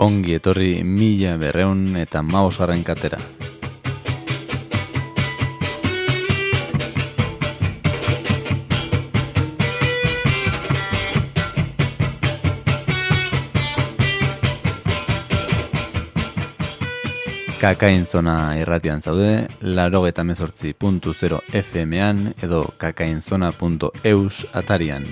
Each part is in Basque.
Ongi etorri mila berreun eta maosgarren katera. Kakain zona irratian zaude, laro eta mezortzi FM-an edo kakainzona.eus atarian.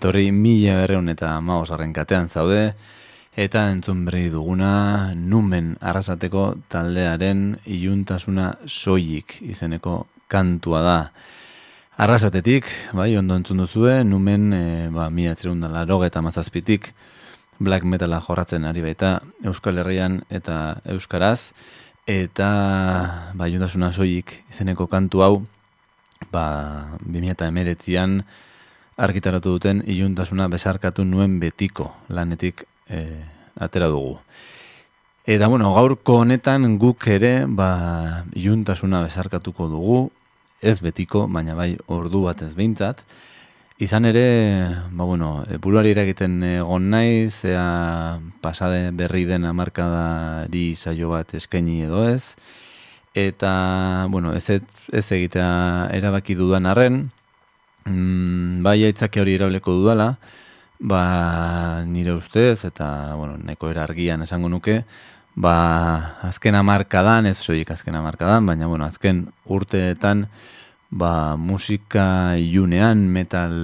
Etorri mila berreun eta maosarren katean zaude, eta entzun berri duguna numen arrasateko taldearen iluntasuna soilik izeneko kantua da. Arrasatetik, bai, ondo entzun duzue, numen, e, ba, mila laro eta mazazpitik, black metala jorratzen ari baita Euskal Herrian eta Euskaraz, eta ba, iluntasuna soilik izeneko kantu hau, ba, 2008an, argitaratu duten iluntasuna besarkatu nuen betiko lanetik e, atera dugu. Eta bueno, gaurko honetan guk ere ba, iluntasuna besarkatuko dugu, ez betiko, baina bai ordu bat ez behintzat. Izan ere, ba bueno, buruari egiten egon naiz, ea pasade berri den amarkadari saio bat eskaini edo ez. Eta, bueno, ez, ez egitea erabaki dudan arren, mm, bai aitzake hori irauleko dudala, ba, nire ustez, eta, bueno, neko erargian esango nuke, ba, azken amarkadan, ez soik azken amarkadan, baina, bueno, azken urteetan, ba, musika iunean, metal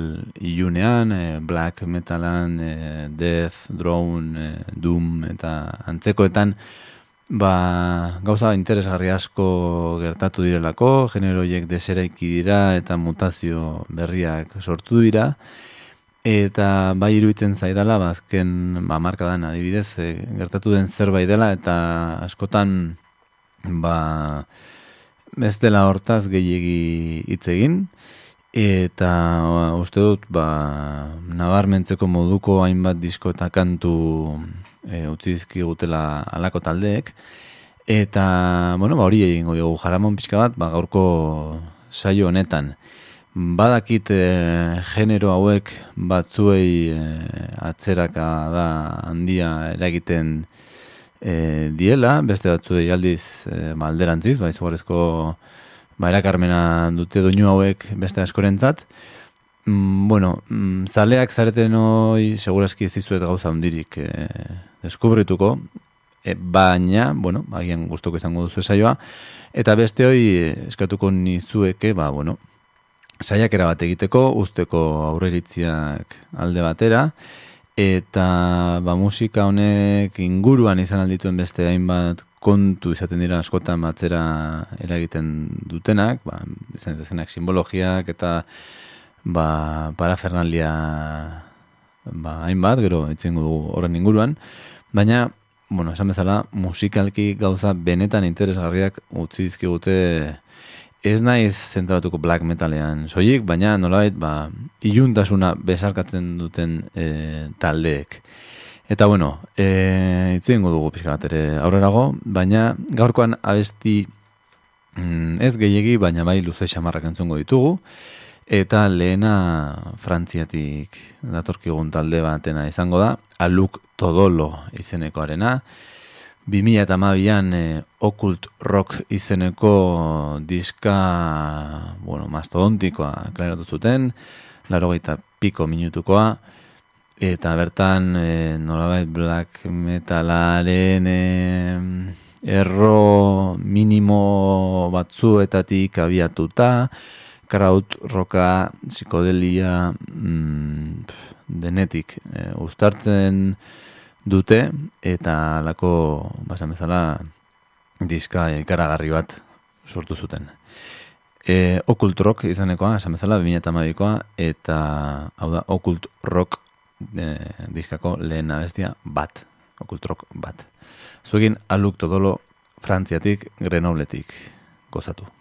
iunean, e, black metalan, e, death, drone, e, doom, eta antzekoetan, ba, gauza interesgarri asko gertatu direlako, generoiek deseraiki dira eta mutazio berriak sortu dira, eta bai iruditzen zaidala, ba, azken ba, markadan adibidez, e, gertatu den zerbait dela, eta askotan ba, ez dela hortaz gehiegi hitz egin, eta ba, uste dut, ba, nabarmentzeko moduko hainbat disko eta kantu e, utzi dizkigutela alako taldeek. Eta, bueno, ba, hori egingo dugu jaramon pixka bat, ba, gaurko saio honetan. Badakit e, genero hauek batzuei e, atzeraka da handia eragiten e, diela, beste batzuei aldiz e, malderantziz, ba, izugarrizko ba, erakarmena dute doinu hauek beste askorentzat. Mm, bueno, mm, zaleak zareten hoi seguraski ez dizuet gauza hundirik e, deskubrituko, e, baina, bueno, agian gustoko izango duzu saioa eta beste hoi eskatuko nizueke, ba, bueno, saiakera bat egiteko, usteko aurreritziak alde batera, eta ba, musika honek inguruan izan aldituen beste hainbat kontu izaten dira askotan batzera eragiten dutenak, ba, izan simbologiak eta ba, parafernalia ba, hainbat, gero itzen dugu horren inguruan, Baina, bueno, esan bezala, musikalki gauza benetan interesgarriak utzi dizkigute ez naiz zentratuko black metalean soilik, baina nolabait, ba, iluntasuna besarkatzen duten e, taldeek. Eta bueno, e, itzien dugu pixka bat ere aurrerago, baina gaurkoan abesti mm, ez gehiegi, baina bai luze xamarrak entzungo ditugu. Eta lehena frantziatik datorkigun talde batena izango da, aluk todolo izeneko arena. 2000 eta mabian e, okult rock izeneko diska, bueno, mastodontikoa klaratu zuten, laro piko minutukoa, eta bertan e, nolabait black metalaren e, erro minimo batzuetatik abiatuta, kraut, roka, psikodelia, mm, denetik e, ustartzen dute, eta lako, basan bezala, diska ikaragarri bat sortu zuten. E, okult rock izanekoa, esan bezala, 2008koa, eta hau da, okult rock e, diskako lehen abestia bat. Okult rock bat. Zuegin, aluk todolo frantziatik, grenobletik gozatu.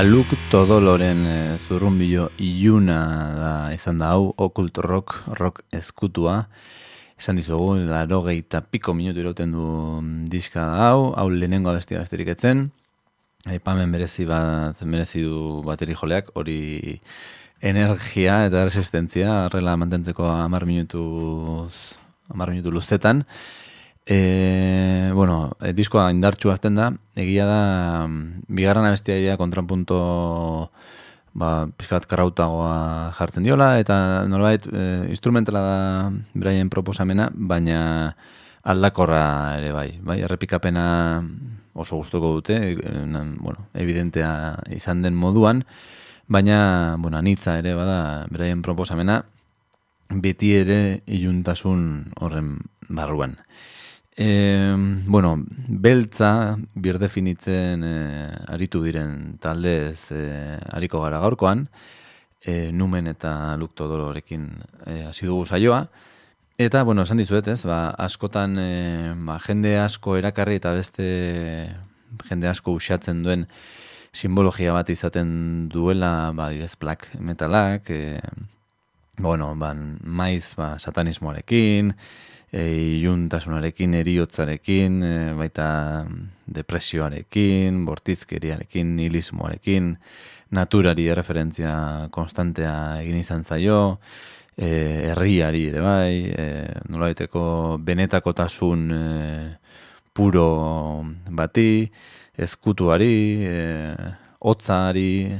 Aluk Todoloren e, zurrumbilo iluna da izan da hau, okult rock, rock eskutua. Esan dizugu, laro gehieta piko minutu irauten du diska da hau, hau lehenengo abestia besterik etzen. Aipamen merezi bat, merezi du bateri joleak, hori energia eta resistentzia, arrela mantentzeko amar minutu, amar minutu luzetan. E, bueno, e, diskoa indartxu azten da, egia da, bigarren abestia ia kontrapunto ba, pizkat karrautagoa jartzen diola, eta nolabait, e, instrumentala da beraien proposamena, baina aldakorra ere bai, bai, errepikapena oso gustuko dute, e, bueno, evidentea izan den moduan, baina, bueno, anitza ere bada beraien proposamena, beti ere iluntasun horren barruan. E, bueno, beltza birdefinitzen e, aritu diren taldez e, ariko gara gaurkoan, e, numen eta lukto dolorekin hasi dugu saioa, eta, bueno, esan dizuet, ez, ba, askotan e, ba, jende asko erakarri eta beste jende asko usatzen duen simbologia bat izaten duela, ba, dibez, black metalak, e, bueno, ban, maiz, ba, satanismoarekin, e, iuntasunarekin, eriotzarekin, e, baita depresioarekin, bortizkeriarekin, nihilismoarekin, naturari referentzia konstantea egin izan zaio, e, herriari ere bai, e, nola baiteko benetakotasun e, puro bati, ezkutuari, e, otzari,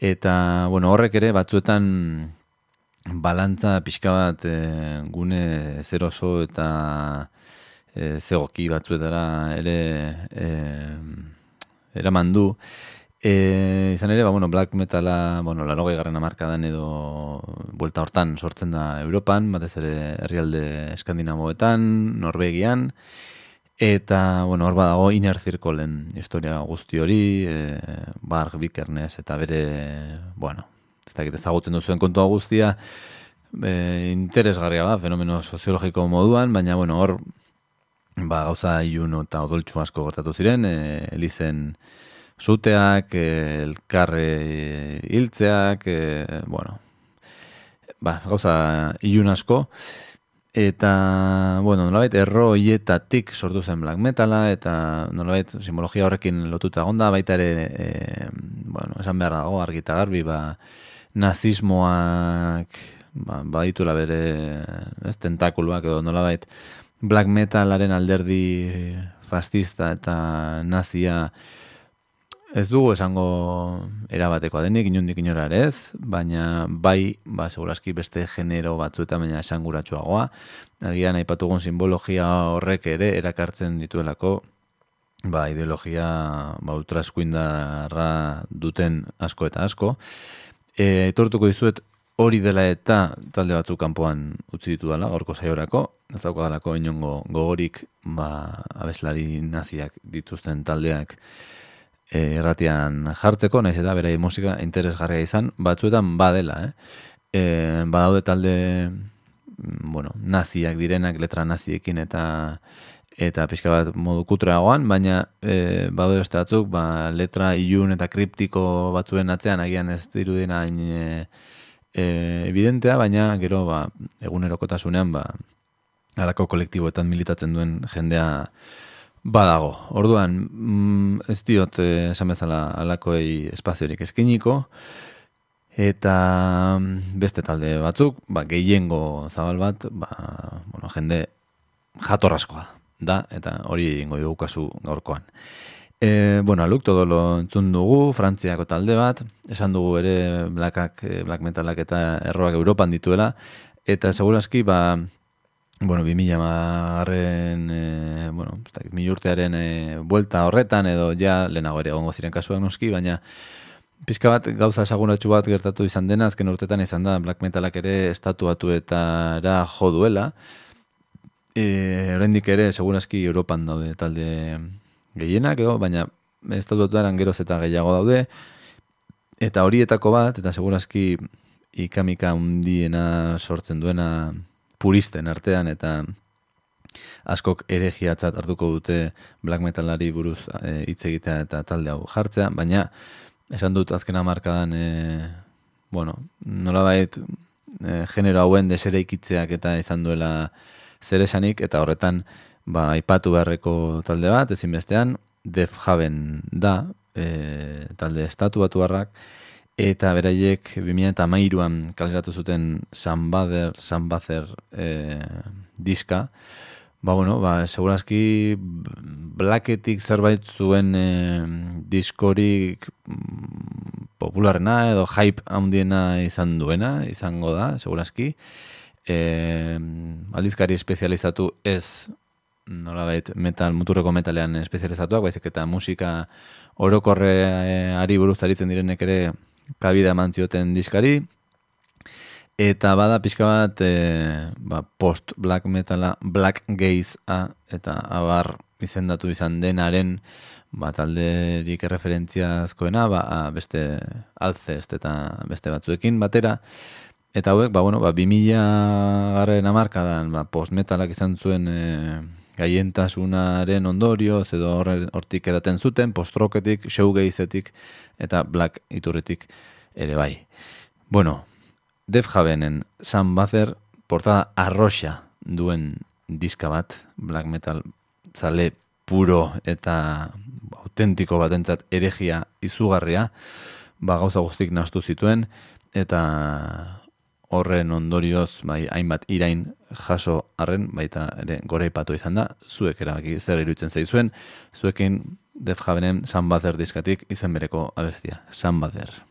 eta bueno, horrek ere batzuetan balantza pixka bat e, gune zeroso eta e, zegoki batzuetara ere e, eraman du. E, izan ere, ba, bueno, black metala, bueno, laro garren amarkadan edo buelta hortan sortzen da Europan, batez ere herrialde eskandinamoetan, Norvegian, eta, bueno, hor badago Inner Circleen historia guzti hori, e, Barg, Bikernes, eta bere, bueno, ez dakit ezagutzen duzuen kontua guztia, e, interesgarria da, fenomeno soziologiko moduan, baina, bueno, hor, ba, gauza ilun eta odoltsu asko gertatu ziren, e, elizen zuteak, e, elkarre hiltzeak, e, bueno, ba, gauza ilun asko, eta, bueno, nolabait, erro hietatik sortu zen black metala, eta nolabait, simbologia horrekin lotuta gonda, baita ere, e, bueno, esan behar dago, argita garbi, ba, nazismoak ba, baditula bere ez, tentakuluak edo nolabait black metalaren alderdi fascista eta nazia ez dugu esango erabatekoa denik, inundik inora ez, baina bai, ba, seguraski beste genero batzuetan baina esanguratsuagoa. Agian aipatugun simbologia horrek ere erakartzen dituelako ba, ideologia ba, ultraskuindarra duten asko eta asko. E, etortuko dizuet hori dela eta talde batzuk kanpoan utzi ditu dela, gorko saiorako, ez dauka dalako inongo gogorik ba, abeslari naziak dituzten taldeak e, erratian jartzeko, naiz eta berai musika interesgarria izan, batzuetan badela, eh? E, badaude talde bueno, naziak direnak, letra naziekin eta eta pixka bat modu kutragoan, baina e, badu beste batzuk, ba, letra ilun eta kriptiko batzuen atzean agian ez dirudien hain e, e, evidentea, baina gero ba, egunerokotasunean ba, alako kolektiboetan militatzen duen jendea badago. Orduan, mm, ez diot e, esan bezala alakoei espaziorik eskiniko, eta mm, beste talde batzuk, ba, gehiengo zabal bat, ba, bueno, jende jatorraskoa da, eta hori egingo dugu kasu gaurkoan. E, bueno, aluk todo lo entzun dugu, Frantziako talde bat, esan dugu ere blackak, e, black metalak eta erroak Europan dituela, eta segurazki, ba, bueno, bi mila marren, e, bueno, mi urtearen e, buelta horretan, edo ja, lehenago ere gongo ziren kasuak noski, baina, Pizka bat gauza esagunatxu bat gertatu izan dena, azken urtetan izan da, black metalak ere estatuatu eta jo duela, E, Rendik ere, segurazki Europan daude talde gehienak, edo, baina dut geroz eta gehiago daude. Eta horietako bat, eta segurazki ikamika undiena sortzen duena puristen artean, eta askok ere hartuko dute black metalari buruz e, hitz egitea eta talde hau jartzea, baina esan dut azkena markadan, e, bueno, nola bait, e, genero hauen desere ikitzeak eta izan duela zer esanik, eta horretan, ba, aipatu beharreko talde bat, ezinbestean, Def Haven da, e, talde estatu batu harrak, eta beraiek 2008an kaleratu zuten Sanbader, Sanbazer e, diska, ba, bueno, ba, segurazki Blacketik zerbait zuen e, diskorik mm, popularena edo hype handiena izan duena, izango da, segurazki. E, aldizkari espezializatu ez nola metal, muturreko metalean espezializatuak, baizik eta musika orokorreari buruz aritzen direnek ere kabida eman zioten diskari. Eta bada pixka bat e, ba, post black metala, black gaze a, eta abar izendatu izan denaren ba, talderik referentziazkoena ba, beste alzest eta beste batzuekin batera. Eta hauek, ba, bueno, ba, 2000 garren amarkadan ba, post metalak izan zuen e, gaientasunaren ondorio, edo hortik edaten zuten, postroketik, showgazeetik eta black iturritik ere bai. Bueno, Def Javenen San Bazer portada arroxa duen diska bat, black metal zale puro eta autentiko batentzat eregia izugarria, ba gauza guztik nastu zituen, eta horren ondorioz bai hainbat irain jaso arren baita ere goreipatu izan da. Zuek erabaki zer irutzen zaizuen? Zuekin Def Javenen San Bazer diskatik izen bereko abestia. San Bazer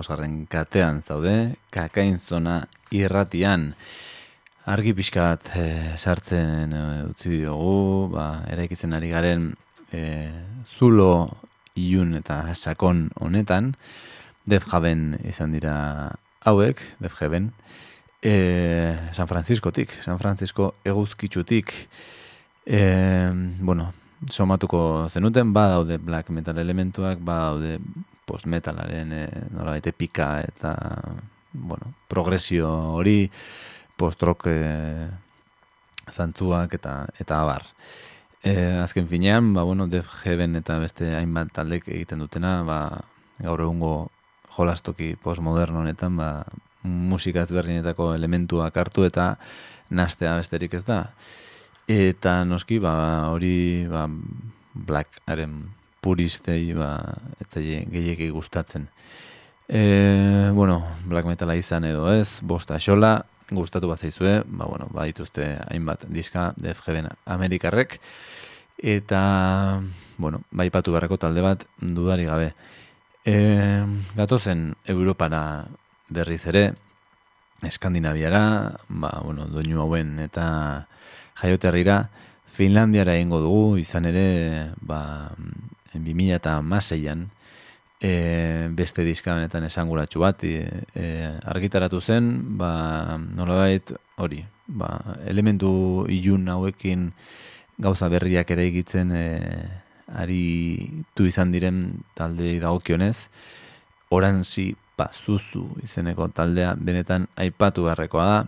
eta maosgarren katean zaude, kakain zona irratian. Argi pixka bat e, sartzen e, utzi diogu, ba, eraikitzen ari garen e, zulo ilun eta sakon honetan, def jaben izan dira hauek, def jaben, e, San Franciscotik, San Francisco eguzkitzutik, e, bueno, somatuko zenuten, ba daude black metal elementuak, ba daude post metalaren e, nola baite pika eta bueno, progresio hori post rock e, zantzuak eta eta abar. E, azken finean, ba, bueno, Def Heaven eta beste hainbat taldek egiten dutena, ba, gaur egungo jolastoki postmoderno honetan, ba, musika ezberdinetako elementuak hartu eta nastea besterik ez da. Eta noski, ba, hori ba, blackaren puristei ba, eta gehiagik gustatzen. E, bueno, black metala izan edo ez, bosta xola, gustatu bat zaizue, ba, bueno, ba, dituzte hainbat diska DFG-ben Amerikarrek, eta, bueno, ba, ipatu beharreko talde bat dudari gabe. E, gatozen Europara berriz ere, Eskandinaviara, ba, bueno, doinu hauen eta jaioterrira Finlandiara egingo dugu, izan ere, ba, 2000 eta maseian, e, beste diska honetan esanguratsu bat e, argitaratu zen, ba, nolabait hori, ba, elementu ilun hauekin gauza berriak ere egitzen e, ari tu izan diren talde dagokionez, oranzi pazuzu izeneko taldea benetan aipatu beharrekoa da,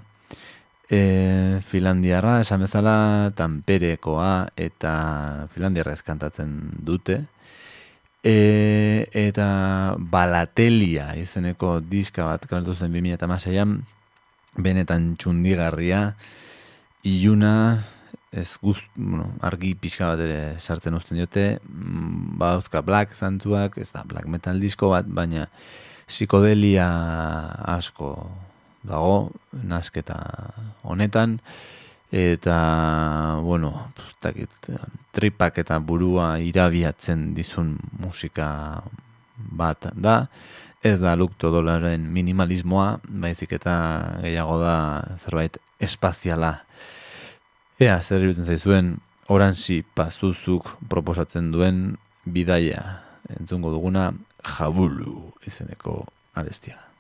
e, Finlandiarra, esan bezala, Tamperekoa eta Finlandiarra ezkantatzen dute. E, eta Balatelia izeneko diska bat kalatu zen 2006an, benetan txundigarria, iluna, ez gust, bueno, argi pixka bat ere sartzen uzten diote, mm, bauzka black zantzuak, ez da black metal disko bat, baina psikodelia asko dago nasketa honetan eta bueno, takit, tripak eta burua irabiatzen dizun musika bat da. Ez da lukto dolaren minimalismoa, baizik eta gehiago da zerbait espaziala. Ea, zer irutzen zaizuen, oranzi pazuzuk proposatzen duen bidaia. Entzungo duguna, jabulu izeneko abestia.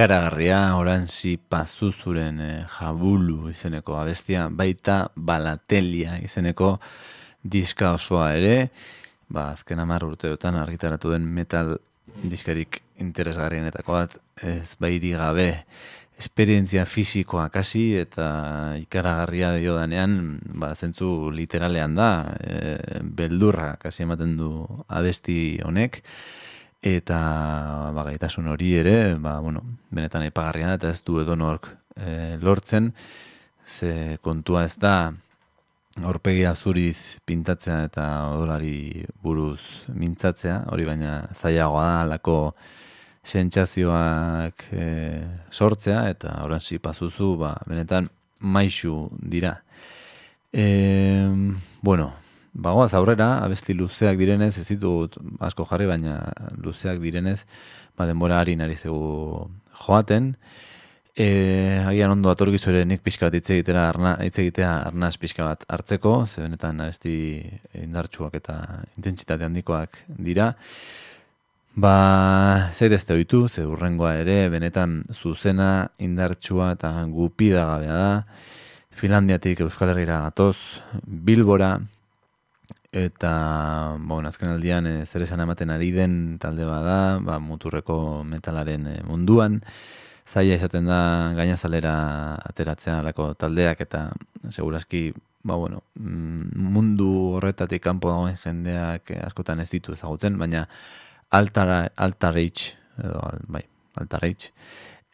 Ikaragarria oranzi pazuzuren e, jabulu izeneko abestia, baita balatelia izeneko diska osoa ere, ba, azken amar urteotan argitaratu den metal diskarik interesgarrienetako bat, ez bairi gabe, esperientzia fisikoa kasi eta ikaragarria dio danean, ba, zentzu literalean da, e, beldurra kasi ematen du abesti honek, eta ba, gaitasun hori ere, ba, bueno, benetan epagarria da, eta ez du edo nork e, lortzen, ze kontua ez da, Horpegia zuriz pintatzea eta odolari buruz mintzatzea, hori baina zailagoa da, lako sentsazioak e, sortzea eta oran pazuzu, ba, benetan maixu dira. E, bueno, bagoaz aurrera, abesti luzeak direnez, ez ditut asko jarri, baina luzeak direnez, ba, denbora ari zegu joaten. E, agian ondo atorgizu ere nik pixka bat hitz egitera arna, hitz egitea arnaz pixka bat hartzeko, ze benetan abesti indartsuak eta intentsitate handikoak dira. Ba, zer ez oitu, ze urrengoa ere, benetan zuzena, indartsua eta gupida gabea da. Finlandiatik Euskal Herriera gatoz, Bilbora, eta, bon, azken aldian, e, zer esan ematen ari den talde bada, ba, muturreko metalaren e, munduan, zaila izaten da gainazalera ateratzea alako taldeak, eta seguraski, ba, bueno, mm, mundu horretatik kanpo dagoen jendeak askotan ez ditu ezagutzen, baina, Altara, Altarage, edo, bai, Altarage,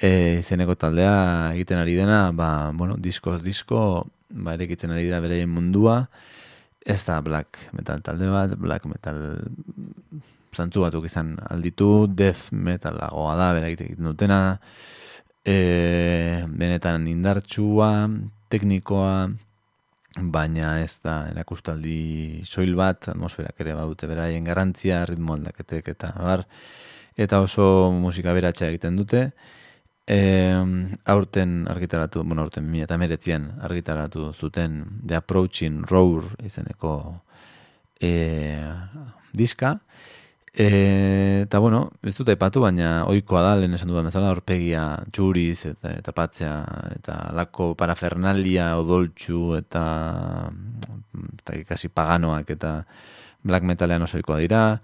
e, izeneko taldea egiten ari dena, ba, bueno, diskoz disko, ba, erekitzen ari dira bere mundua, ez da black metal talde bat, black metal zantzu batuk izan alditu, death metal lagoa da, bera egiten dutena, e, benetan indartsua, teknikoa, baina ez da erakustaldi soil bat, atmosferak ere badute beraien garantzia, ritmo aldaketek eta bar, eta oso musika beratxa egiten dute. E, aurten argitaratu, bueno, aurten mi eta meretzien argitaratu zuten The Approaching Roar izeneko e, diska, E, eta bueno, ez dut epatu, baina oikoa da, lehen esan dudan bezala, orpegia txuriz eta, eta eta lako parafernalia odoltxu eta, eta ikasi paganoak eta black metalean oso dira.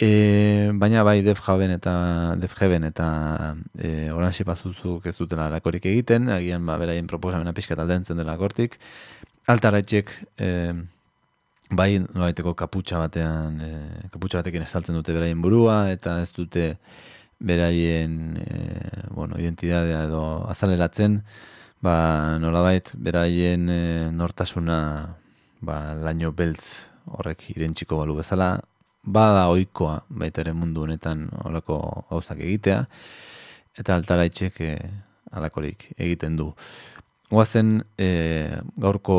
E, baina bai Def Heaven eta Def Heaven eta e, Orange Pazuzuk ez dutela lakorik egiten, agian ba, beraien proposamena pixka taldentzen dela kortik. Altaratxek, e, bai nolaiteko kaputxa batean, e, kaputxa batekin estaltzen dute beraien burua, eta ez dute beraien e, bueno, identidadea edo azaleratzen, ba, nolabait beraien e, nortasuna ba, laino beltz horrek irentziko balu bezala, bada ohikoa baita ere mundu honetan olako gauzak egitea, eta altara itxek e, alakorik egiten du. Goazen e, gaurko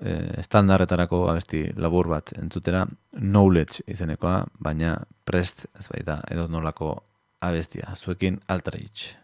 e, estandarretarako abesti labur bat entzutera knowledge izenekoa, baina prest ez baita edo nolako abestia. Zuekin altarich.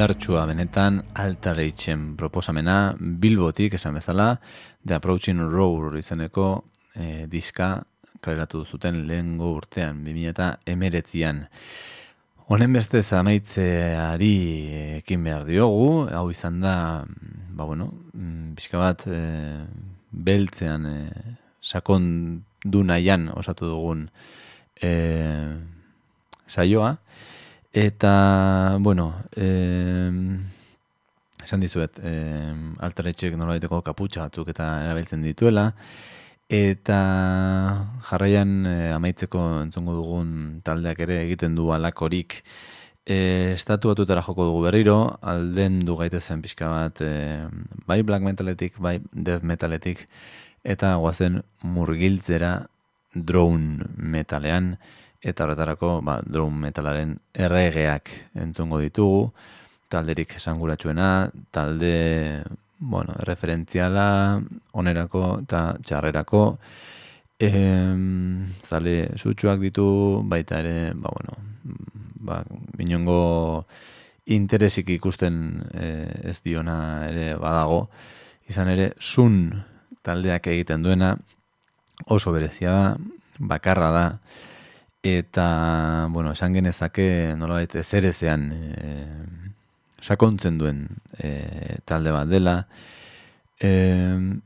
Indartsua benetan altareitzen proposamena bilbotik esan bezala The Approaching Roar izeneko e, diska kaleratu zuten lehengo urtean 2008an Honen beste zamaitzeari ekin behar diogu, hau izan da, ba bueno, bizka bat e, beltzean e, sakon du nahian osatu dugun e, saioa, eta, bueno, e, esan dizuet, e, altaretxek nolabaiteko kaputxa batzuk eta erabiltzen dituela, Eta jarraian e, amaitzeko entzongo dugun taldeak ere egiten du alakorik e, estatu batutara joko dugu berriro, alden du gaitezen pixka bat e, bai black metaletik, bai death metaletik, eta guazen murgiltzera drone metalean, eta horretarako ba, drone metalaren erregeak entzongo ditugu, talderik esanguratsuena, talde bueno, referentziala onerako eta txarrerako. E, zale sutsuak ditu baita ere ba, bueno, ba, minongo interesik ikusten e, ez diona ere badago. Izan ere sun taldeak egiten duena oso berezia da bakarra da eta bueno, esan genezake nolabait ezerezean e, sakontzen duen e, talde bat dela. E,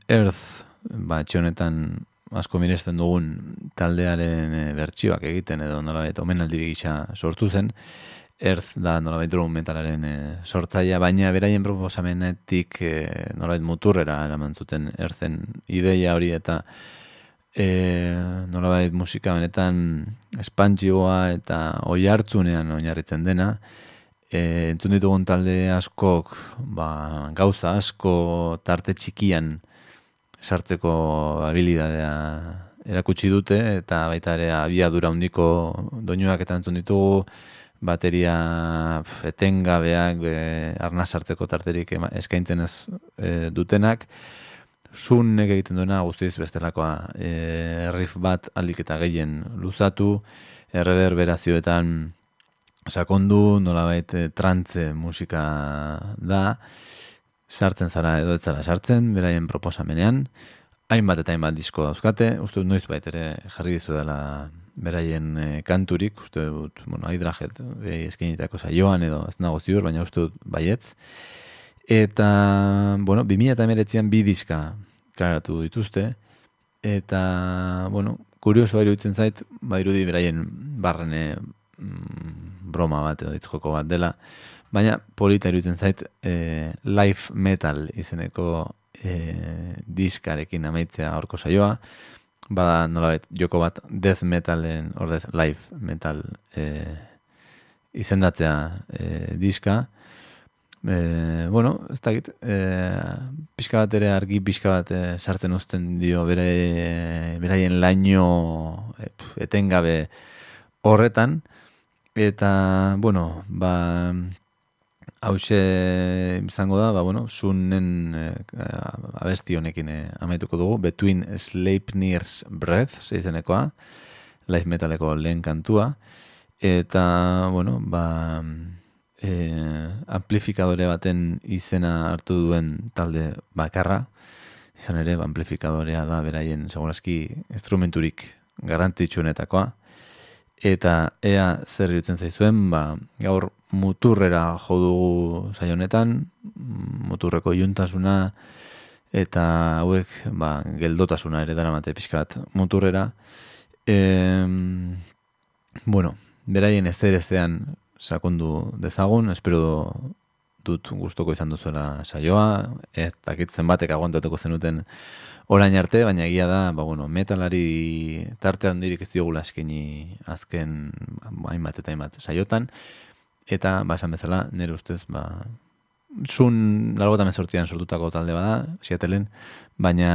Earth, ba, txonetan asko miresten dugun taldearen e, bertsioak egiten edo nolabait omenaldi gisa sortu zen. Earth da nolabait drum metalaren e, sortzaia, baina beraien proposamenetik e, nolabait muturrera eraman zuten Earthen ideia hori eta e, nolabait musika benetan espantzioa eta oi hartzunean oinarritzen dena. E, entzun ditugun talde askok ba, gauza asko tarte txikian sartzeko habilidadea erakutsi dute eta baita ere abiadura handiko doinuak eta entzun ditugu bateria etengabeak e, arna sartzeko tarterik eskaintzen ez e, dutenak zunek egiten duena guztiz bestelakoa. E, riff bat aldik eta gehien luzatu erreverberazioetan sakondu nolabait e, trantze musika da. Sartzen zara edo ez zara sartzen beraien proposamenean. Hainbat eta hainbat disko dauzkate. Uste dut noiz ere jarri dizu dela beraien e, kanturik. Uste dut bueno, aidrajet e, eskenitako saioan edo ez nago ziur baina uste dut baietz. Eta bueno, 2000 eta emeretzean bi diska klaratu dituzte. Eta bueno, kurioso iruditzen zait bairudi beraien barrene mm, broma bat edo itzjoko bat dela, baina polita iruditzen zait e, live metal izeneko e, diskarekin amaitzea horko saioa, bada nolabait joko bat death metalen ordez live metal e, izendatzea e, diska, e, bueno, ez da git, e, pixka bat ere argi pixka bat e, sartzen uzten dio bere, beraien laino e, etengabe horretan, Eta, bueno, ba, hause izango da, ba, bueno, zunen eh, abesti honekin eh, amaituko dugu, Between Sleipnir's Breath, zeizenekoa, live metaleko lehen kantua, eta, bueno, ba, eh, amplifikadore baten izena hartu duen talde bakarra, izan ere, amplifikadorea da beraien, segurazki, instrumenturik garrantzitsuenetakoa, eta ea zer irutzen zaizuen, ba, gaur muturrera jo dugu saionetan, muturreko juntasuna, eta hauek ba, geldotasuna ere dara mate pixka bat muturrera. E, bueno, beraien ez ezean sakondu dezagun, espero dut gustoko izan duzuela saioa, ez dakitzen batek aguantatuko zenuten orain arte, baina egia da, ba, bueno, metalari tarte handirik ez diogula eskeni azken hainbat eta hainbat saiotan, eta, ba, esan bezala, nire ustez, ba, zun largotan ezortzian sortutako talde bada, siatelen, baina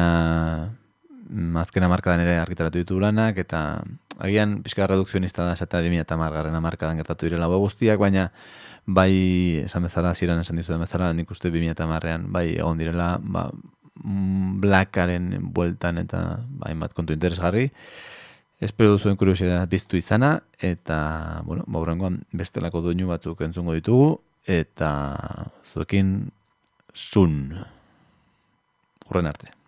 azkena markadan ere argitaratu ditu lanak, eta agian pixka redukzionista da, esata 2000 eta margarren markadan gertatu direla guztiak, baina bai, esan bezala, ziren esan dizu bezala, nik uste 2000 eta marrean, bai, egon direla, ba, Mm, Blackaren bueltan eta hainbat kontu interesgarri. Espero duzuen kuriosidad biztu izana eta, bueno, baurangoan bestelako doinu batzuk entzungo ditugu eta zuekin sun. Urren arte.